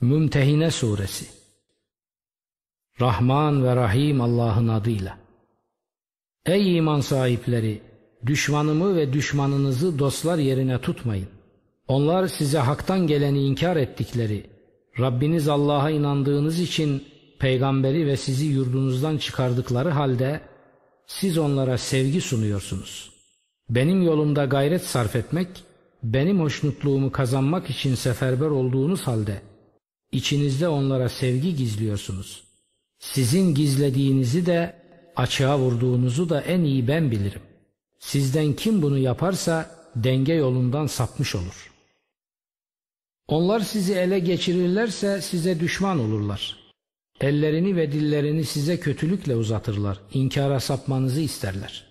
Mümtehine Suresi Rahman ve Rahim Allah'ın adıyla Ey iman sahipleri! Düşmanımı ve düşmanınızı dostlar yerine tutmayın. Onlar size haktan geleni inkar ettikleri, Rabbiniz Allah'a inandığınız için peygamberi ve sizi yurdunuzdan çıkardıkları halde siz onlara sevgi sunuyorsunuz. Benim yolumda gayret sarf etmek, benim hoşnutluğumu kazanmak için seferber olduğunuz halde içinizde onlara sevgi gizliyorsunuz. Sizin gizlediğinizi de açığa vurduğunuzu da en iyi ben bilirim. Sizden kim bunu yaparsa denge yolundan sapmış olur. Onlar sizi ele geçirirlerse size düşman olurlar. Ellerini ve dillerini size kötülükle uzatırlar, inkara sapmanızı isterler.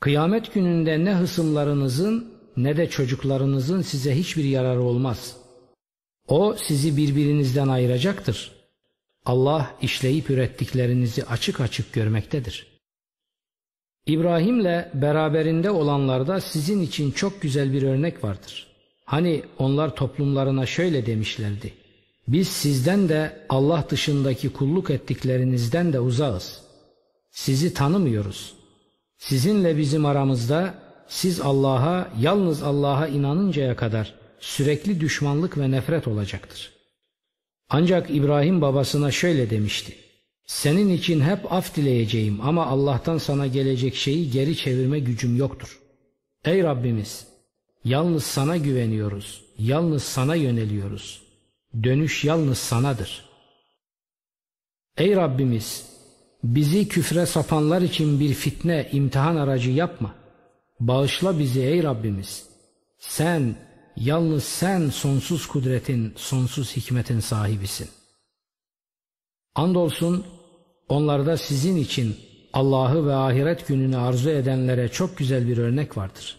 Kıyamet gününde ne hısımlarınızın ne de çocuklarınızın size hiçbir yararı olmaz. O sizi birbirinizden ayıracaktır. Allah işleyip ürettiklerinizi açık açık görmektedir. İbrahim'le beraberinde olanlarda sizin için çok güzel bir örnek vardır. Hani onlar toplumlarına şöyle demişlerdi. Biz sizden de Allah dışındaki kulluk ettiklerinizden de uzağız. Sizi tanımıyoruz. Sizinle bizim aramızda siz Allah'a yalnız Allah'a inanıncaya kadar sürekli düşmanlık ve nefret olacaktır. Ancak İbrahim babasına şöyle demişti. Senin için hep af dileyeceğim ama Allah'tan sana gelecek şeyi geri çevirme gücüm yoktur. Ey Rabbimiz! Yalnız sana güveniyoruz, yalnız sana yöneliyoruz. Dönüş yalnız sanadır. Ey Rabbimiz! Bizi küfre sapanlar için bir fitne, imtihan aracı yapma. Bağışla bizi ey Rabbimiz. Sen, yalnız sen sonsuz kudretin, sonsuz hikmetin sahibisin. Andolsun onlarda sizin için Allah'ı ve ahiret gününü arzu edenlere çok güzel bir örnek vardır.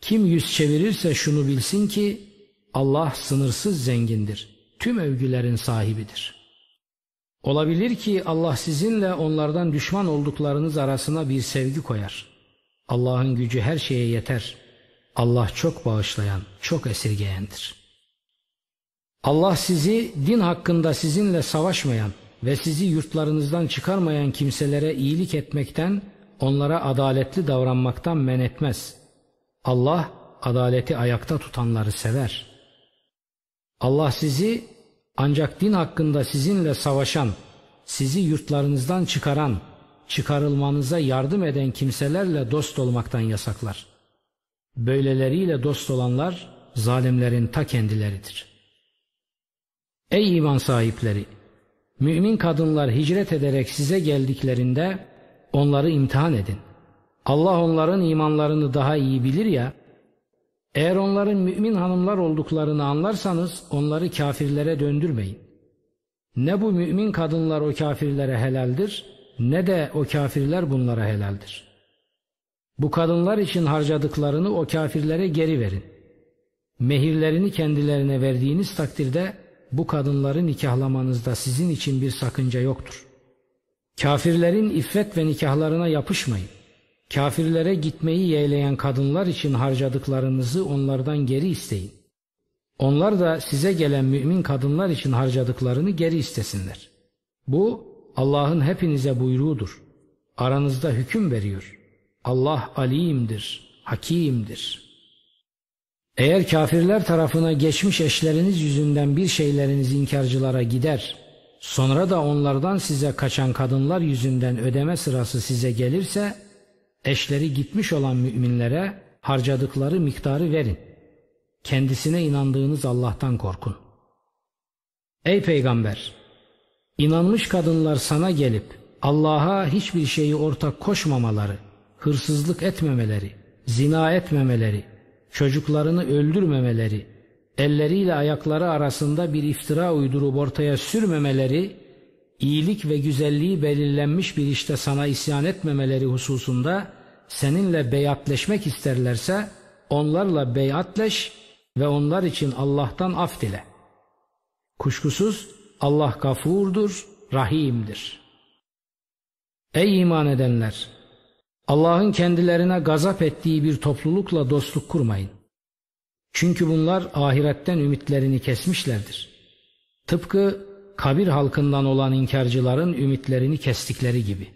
Kim yüz çevirirse şunu bilsin ki Allah sınırsız zengindir. Tüm övgülerin sahibidir. Olabilir ki Allah sizinle onlardan düşman olduklarınız arasına bir sevgi koyar. Allah'ın gücü her şeye yeter. Allah çok bağışlayan, çok esirgeyendir. Allah sizi din hakkında sizinle savaşmayan ve sizi yurtlarınızdan çıkarmayan kimselere iyilik etmekten, onlara adaletli davranmaktan men etmez. Allah adaleti ayakta tutanları sever. Allah sizi ancak din hakkında sizinle savaşan, sizi yurtlarınızdan çıkaran, çıkarılmanıza yardım eden kimselerle dost olmaktan yasaklar. Böyleleriyle dost olanlar zalimlerin ta kendileridir. Ey iman sahipleri! Mümin kadınlar hicret ederek size geldiklerinde onları imtihan edin. Allah onların imanlarını daha iyi bilir ya, eğer onların mümin hanımlar olduklarını anlarsanız onları kafirlere döndürmeyin. Ne bu mümin kadınlar o kafirlere helaldir ne de o kafirler bunlara helaldir. Bu kadınlar için harcadıklarını o kafirlere geri verin. Mehirlerini kendilerine verdiğiniz takdirde bu kadınları nikahlamanızda sizin için bir sakınca yoktur. Kafirlerin iffet ve nikahlarına yapışmayın. Kafirlere gitmeyi yeğleyen kadınlar için harcadıklarınızı onlardan geri isteyin. Onlar da size gelen mümin kadınlar için harcadıklarını geri istesinler. Bu Allah'ın hepinize buyruğudur. Aranızda hüküm veriyor. Allah alimdir, hakimdir. Eğer kafirler tarafına geçmiş eşleriniz yüzünden bir şeyleriniz inkarcılara gider, sonra da onlardan size kaçan kadınlar yüzünden ödeme sırası size gelirse, eşleri gitmiş olan müminlere harcadıkları miktarı verin. Kendisine inandığınız Allah'tan korkun. Ey Peygamber! İnanmış kadınlar sana gelip Allah'a hiçbir şeyi ortak koşmamaları, hırsızlık etmemeleri, zina etmemeleri, çocuklarını öldürmemeleri, elleriyle ayakları arasında bir iftira uydurup ortaya sürmemeleri, iyilik ve güzelliği belirlenmiş bir işte sana isyan etmemeleri hususunda seninle beyatleşmek isterlerse onlarla beyatleş ve onlar için Allah'tan af dile. Kuşkusuz Allah gafurdur, rahimdir. Ey iman edenler! Allah'ın kendilerine gazap ettiği bir toplulukla dostluk kurmayın. Çünkü bunlar ahiretten ümitlerini kesmişlerdir. Tıpkı kabir halkından olan inkarcıların ümitlerini kestikleri gibi.